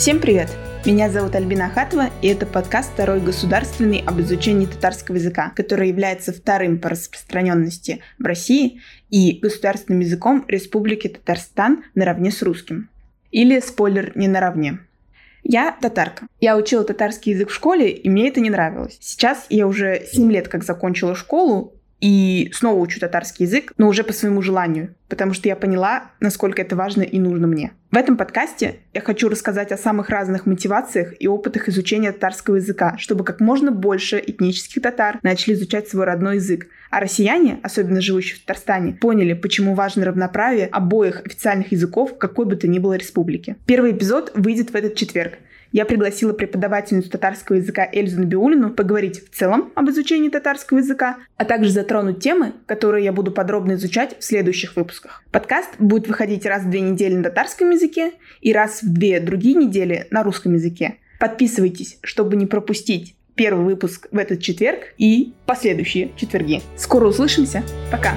Всем привет! Меня зовут Альбина Ахатова, и это подкаст «Второй государственный об изучении татарского языка», который является вторым по распространенности в России и государственным языком Республики Татарстан наравне с русским. Или, спойлер, не наравне. Я татарка. Я учила татарский язык в школе, и мне это не нравилось. Сейчас я уже 7 лет как закончила школу, и снова учу татарский язык, но уже по своему желанию, потому что я поняла, насколько это важно и нужно мне. В этом подкасте я хочу рассказать о самых разных мотивациях и опытах изучения татарского языка, чтобы как можно больше этнических татар начали изучать свой родной язык, а россияне, особенно живущие в Татарстане, поняли, почему важно равноправие обоих официальных языков какой бы то ни было республики. Первый эпизод выйдет в этот четверг — я пригласила преподавательницу татарского языка Эльзу Набиулину поговорить в целом об изучении татарского языка, а также затронуть темы, которые я буду подробно изучать в следующих выпусках. Подкаст будет выходить раз в две недели на татарском языке и раз в две другие недели на русском языке. Подписывайтесь, чтобы не пропустить первый выпуск в этот четверг и последующие четверги. Скоро услышимся. Пока!